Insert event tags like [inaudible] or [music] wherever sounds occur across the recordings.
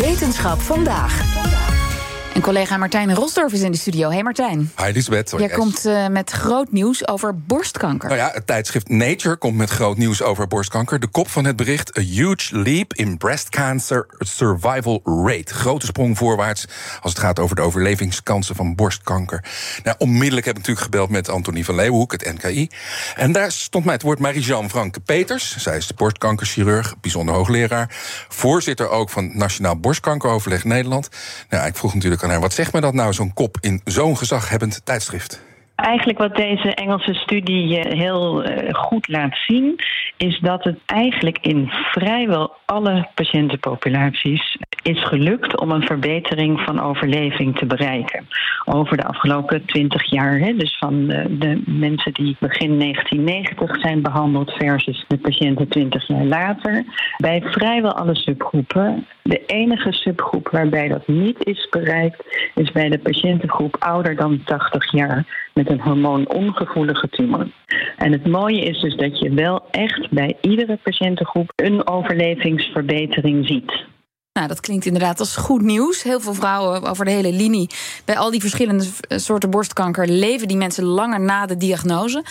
Wetenschap vandaag. En collega Martijn Rosdorf is in de studio. Hey Martijn. Hi Lisbeth. Jij komt uh, met groot nieuws over borstkanker. Nou ja, het tijdschrift Nature komt met groot nieuws over borstkanker. De kop van het bericht: A huge leap in breast cancer survival rate. Grote sprong voorwaarts als het gaat over de overlevingskansen van borstkanker. Nou, onmiddellijk heb ik natuurlijk gebeld met Antonie van Leeuwenhoek, het NKI. En daar stond mij het woord Marie-Jean Franke Peters. Zij is de borstkankerchirurg, bijzonder hoogleraar. Voorzitter ook van Nationaal Borstkankeroverleg Nederland. Nou, ik vroeg natuurlijk aan wat zegt me dat nou, zo'n kop in zo'n gezaghebbend tijdschrift? Eigenlijk wat deze Engelse studie heel uh, goed laat zien, is dat het eigenlijk in vrijwel alle patiëntenpopulaties is gelukt om een verbetering van overleving te bereiken. Over de afgelopen 20 jaar, dus van de, de, mensen die begin 1990 zijn behandeld versus de patiënten 20 jaar later. Bij vrijwel alle subgroepen. De enige subgroep waarbij dat niet is bereikt, is bij de patiëntengroep ouder dan 80 jaar met een hormoonongevoelige tumor. En het mooie is dus dat je wel echt bij iedere patiëntengroep een overlevingsverbetering ziet. Nou, dat klinkt inderdaad als goed nieuws. Heel veel vrouwen over de hele linie. Bij al die verschillende soorten borstkanker leven die mensen langer na de diagnose.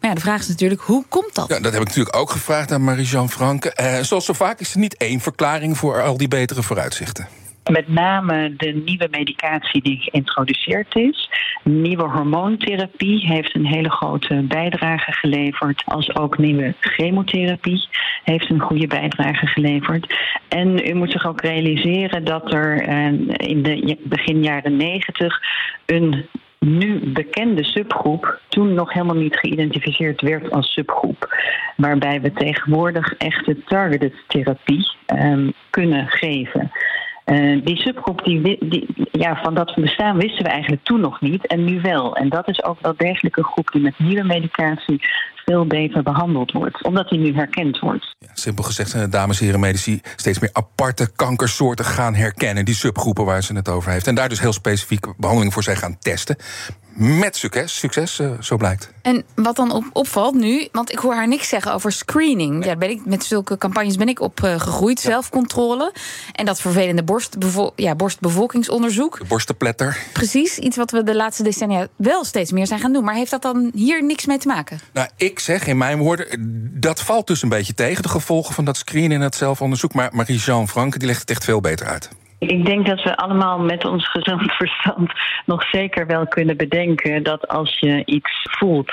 Maar ja, de vraag is natuurlijk, hoe komt dat? Ja, dat heb ik natuurlijk ook gevraagd aan Marie-Jean Franke. Eh, zoals zo vaak is er niet één verklaring voor al die betere vooruitzichten. Met name de nieuwe medicatie die geïntroduceerd is. Nieuwe hormoontherapie heeft een hele grote bijdrage geleverd. Als ook nieuwe chemotherapie heeft een goede bijdrage geleverd. En u moet zich ook realiseren dat er eh, in de begin jaren negentig een nu bekende subgroep toen nog helemaal niet geïdentificeerd werd als subgroep. Waarbij we tegenwoordig echte targeted therapie um, kunnen geven. Uh, die subgroep, die, ja, van dat bestaan wisten we eigenlijk toen nog niet en nu wel. En dat is ook wel degelijk een groep die met nieuwe medicatie veel beter behandeld wordt, omdat die nu herkend wordt. Ja, simpel gezegd de dames en heren medici steeds meer aparte kankersoorten gaan herkennen, die subgroepen waar ze het over heeft. En daar dus heel specifiek behandeling voor zijn gaan testen. Met succes, succes uh, zo blijkt. En wat dan op, opvalt nu, want ik hoor haar niks zeggen over screening. Ja, ben ik, met zulke campagnes ben ik opgegroeid, uh, zelfcontrole. En dat vervelende borstbevo ja, borstbevolkingsonderzoek. De borstenpletter. Precies, iets wat we de laatste decennia wel steeds meer zijn gaan doen. Maar heeft dat dan hier niks mee te maken? Nou, ik zeg in mijn woorden, dat valt dus een beetje tegen, de gevolgen van dat screenen en het zelfonderzoek. Maar Marie-Jean Franke die legt het echt veel beter uit. Ik denk dat we allemaal met ons gezond [laughs] verstand nog zeker wel kunnen bedenken dat als je iets voelt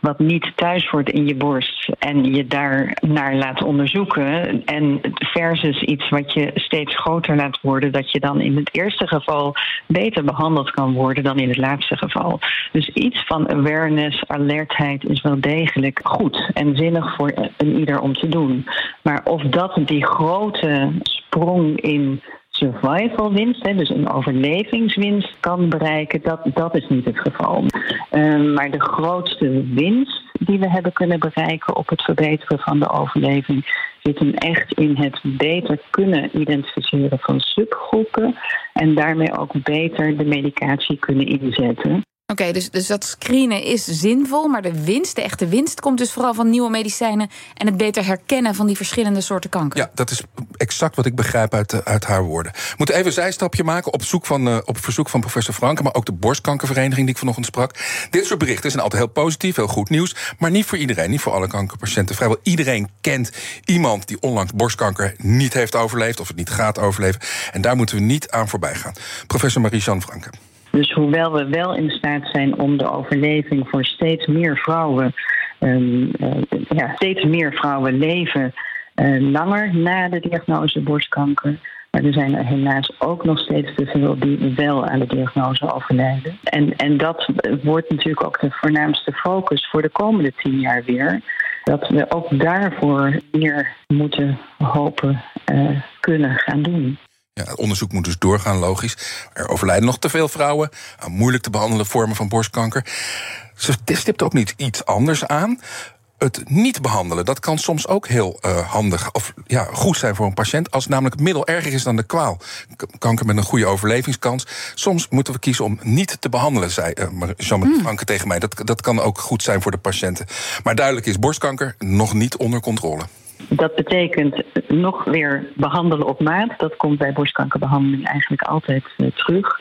wat niet thuis wordt in je borst en je daar naar laat onderzoeken en versus iets wat je steeds groter laat worden, dat je dan in het eerste geval beter behandeld kan worden dan in het laatste geval. Dus iets van awareness, alertheid is wel degelijk goed en zinnig voor een ieder om te doen. Maar of dat die grote sprong in survival winst, dus een overlevingswinst kan bereiken, dat, dat is niet het geval. Uh, maar de grootste winst die we hebben kunnen bereiken op het verbeteren van de overleving zit hem echt in het beter kunnen identificeren van subgroepen en daarmee ook beter de medicatie kunnen inzetten. Oké, dus, dus dat screenen is zinvol, maar de winst, de echte winst, komt dus vooral van nieuwe medicijnen en het beter herkennen van die verschillende soorten kanker. Ja, dat is exact wat ik begrijp uit, uit haar woorden. We moeten even een zijstapje maken op, zoek van, uh, op verzoek van professor Franke, maar ook de borstkankervereniging die ik vanochtend sprak. Dit soort berichten zijn altijd heel positief, heel goed nieuws, maar niet voor iedereen, niet voor alle kankerpatiënten. Vrijwel iedereen kent iemand die onlangs borstkanker niet heeft overleefd of het niet gaat overleven. En daar moeten we niet aan voorbij gaan. Professor Marie-Jean Franke. Dus hoewel we wel in staat zijn om de overleving voor steeds meer vrouwen, um, uh, ja, steeds meer vrouwen leven uh, langer na de diagnose borstkanker. Maar er zijn er helaas ook nog steeds te veel die wel aan de diagnose overlijden. En, en dat wordt natuurlijk ook de voornaamste focus voor de komende tien jaar weer. Dat we ook daarvoor meer moeten hopen uh, kunnen gaan doen. Ja, het onderzoek moet dus doorgaan, logisch. Er overlijden nog te veel vrouwen aan moeilijk te behandelen vormen van borstkanker. Ze stipt ook niet iets anders aan. Het niet behandelen, dat kan soms ook heel uh, handig of ja, goed zijn voor een patiënt. Als namelijk het middel erger is dan de kwaal. Kanker met een goede overlevingskans. Soms moeten we kiezen om niet te behandelen, zei uh, Jean-Marie mm. Franke tegen mij. Dat, dat kan ook goed zijn voor de patiënten. Maar duidelijk is borstkanker nog niet onder controle. Dat betekent nog weer behandelen op maat. Dat komt bij borstkankerbehandeling eigenlijk altijd uh, terug.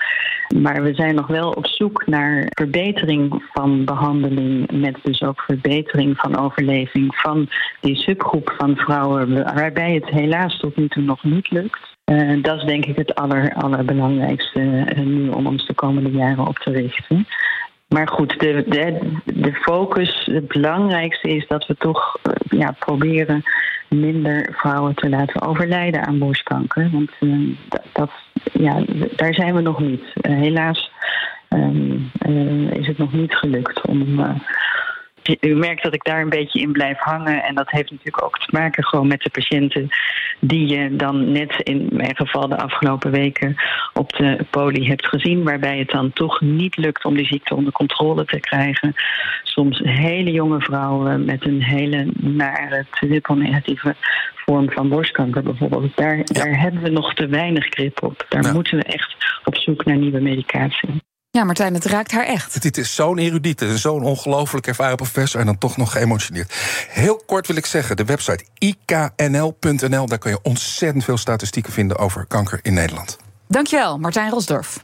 Maar we zijn nog wel op zoek naar verbetering van behandeling, met dus ook verbetering van overleving van die subgroep van vrouwen, waarbij het helaas tot nu toe nog niet lukt. Uh, dat is denk ik het aller, allerbelangrijkste uh, nu om ons de komende jaren op te richten. Maar goed, de, de, de focus, het belangrijkste is dat we toch uh, ja, proberen minder vrouwen te laten overlijden aan borstkanker. Want dat, dat, ja, daar zijn we nog niet. helaas um, is het nog niet gelukt om u merkt dat ik daar een beetje in blijf hangen. En dat heeft natuurlijk ook te maken gewoon met de patiënten die je dan net in mijn geval de afgelopen weken op de poli hebt gezien. Waarbij het dan toch niet lukt om die ziekte onder controle te krijgen. Soms hele jonge vrouwen met een hele nare triple negatieve vorm van borstkanker bijvoorbeeld. Daar, ja. daar hebben we nog te weinig grip op. Daar ja. moeten we echt op zoek naar nieuwe medicatie. Ja, Martijn, het raakt haar echt. Dit is zo'n erudiete, zo'n ongelooflijk ervaren professor... en dan toch nog geëmotioneerd. Heel kort wil ik zeggen, de website iknl.nl... daar kan je ontzettend veel statistieken vinden over kanker in Nederland. Dankjewel, Martijn Rosdorf.